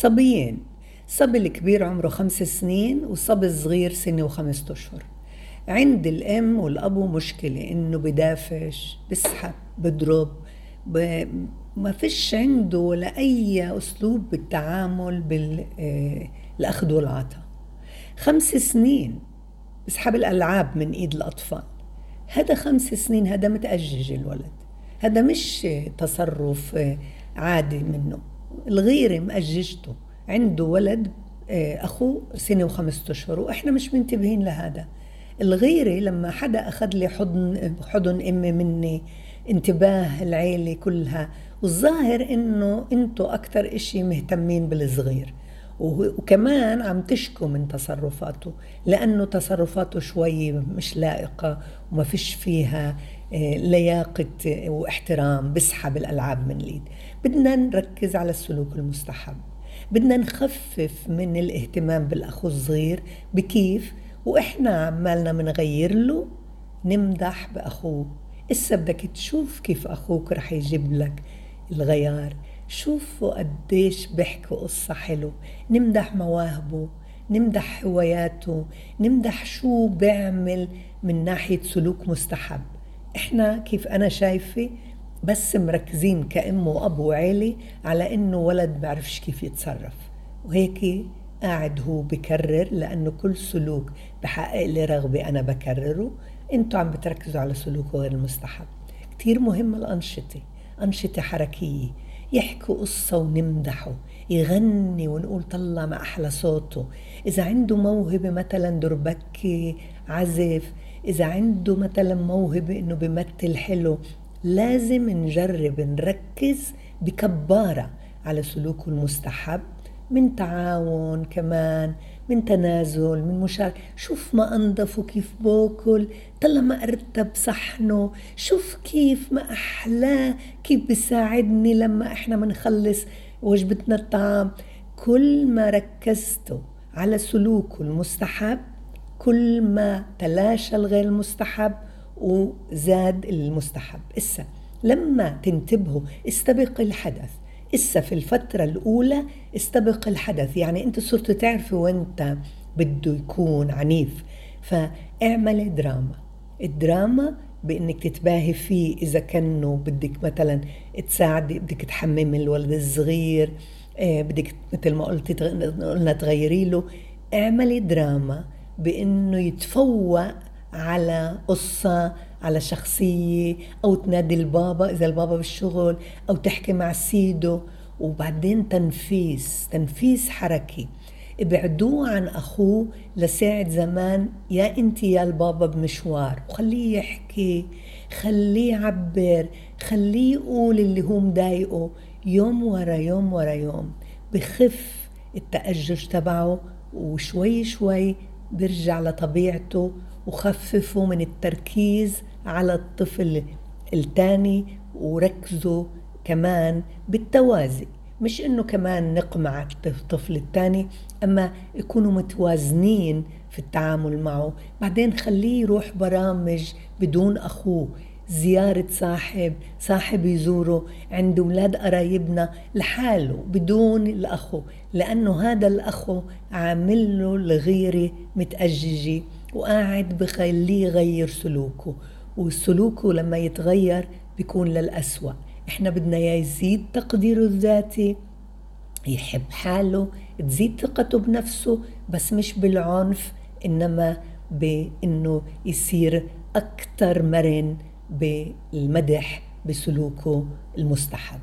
صبيين. الصبي الكبير عمره خمس سنين والصبي الصغير سنة وخمسة أشهر. عند الأم والأبو مشكلة إنه بدافش بسحب بضرب ب... ما فيش عنده ولا أي أسلوب بالتعامل بالأخذ والعطاء خمس سنين بسحب الألعاب من إيد الأطفال. هذا خمس سنين هذا متأجج الولد. هذا مش تصرف عادي منه. الغيرة مأججته. عنده ولد أخوه سنة وخمسة أشهر وإحنا مش منتبهين لهذا. الغيرة لما حدا أخذ لي حضن حضن أمي مني انتباه العيلة كلها والظاهر إنه أنتوا أكتر إشي مهتمين بالصغير. وكمان عم تشكو من تصرفاته لأنه تصرفاته شوي مش لائقة وما فيش فيها آه، لياقة واحترام بسحب الألعاب من الإيد. بدنا نركز على السلوك المستحب. بدنا نخفف من الاهتمام بالأخو الصغير بكيف وإحنا عمالنا منغير له نمدح بأخوه. إسا بدك تشوف كيف أخوك رح يجيب لك الغيار. شوفوا قديش بيحكوا قصة حلو نمدح مواهبه نمدح هواياته نمدح شو بيعمل من ناحية سلوك مستحب. إحنا كيف أنا شايفة بس مركزين كأم وأب وعيلة على إنه ولد بعرفش كيف يتصرف. وهيك قاعد هو بكرر لأنه كل سلوك بحقق لي رغبة أنا بكرره. إنتوا عم بتركزوا على سلوكه غير المستحب. كتير مهم الأنشطة أنشطة حركية يحكوا قصة ونمدحه يغني ونقول طلع ما أحلى صوته. إذا عنده موهبة مثلا دربكي عزف إذا عنده مثلا موهبة إنه بمثل حلو لازم نجرب نركز بكبارة على سلوكه المستحب من تعاون كمان من تنازل من مشاركة. شوف ما أنظف وكيف بأكل. طلع ما أرتب صحنه. شوف كيف ما أحلاه كيف بيساعدني لما إحنا منخلص وجبتنا الطعام. كل ما ركزتوا على سلوكه المستحب كل ما تلاشى الغير المستحب وزاد المستحب. إسا لما تنتبهوا استبق الحدث. إسا في الفترة الأولى استبق الحدث. يعني أنت صرت تعرفي وأنت بده يكون عنيف. فاعملي دراما. الدراما بإنك تتباهي فيه إذا كانه بدك مثلا تساعدي بدك تحممي الولد الصغير آه، بدك مثل ما قلتي قلنا تغيري له. اعملي دراما. بإنه يتفوق على قصة على شخصية أو تنادي البابا إذا البابا بالشغل أو تحكي مع سيده. وبعدين تنفيس تنفيس حركي ابعدوه عن أخوه لساعة زمان يا أنت يا البابا بمشوار. وخليه يحكي خليه يعبر خليه يقول اللي هو مضايقه. يوم ورا يوم ورا يوم بخف التأجج تبعه. وشوي شوي بيرجع لطبيعته وخففوا من التركيز على الطفل الثاني وركزوا كمان بالتوازي. مش إنه كمان نقمع الطفل الثاني أما يكونوا متوازنين في التعامل معه. بعدين خليه يروح برامج بدون أخوه. زيارة صاحب صاحب يزوره عند أولاد قرايبنا لحاله بدون الأخو لأنه هذا الأخو عامل له الغيرة متأججة وقاعد بخليه يغير سلوكه وسلوكه لما يتغير بيكون للأسوأ. إحنا بدنا يزيد تقديره الذاتي يحب حاله تزيد ثقته بنفسه بس مش بالعنف إنما بإنه يصير أكثر مرن بالمدح بسلوكه المستحب.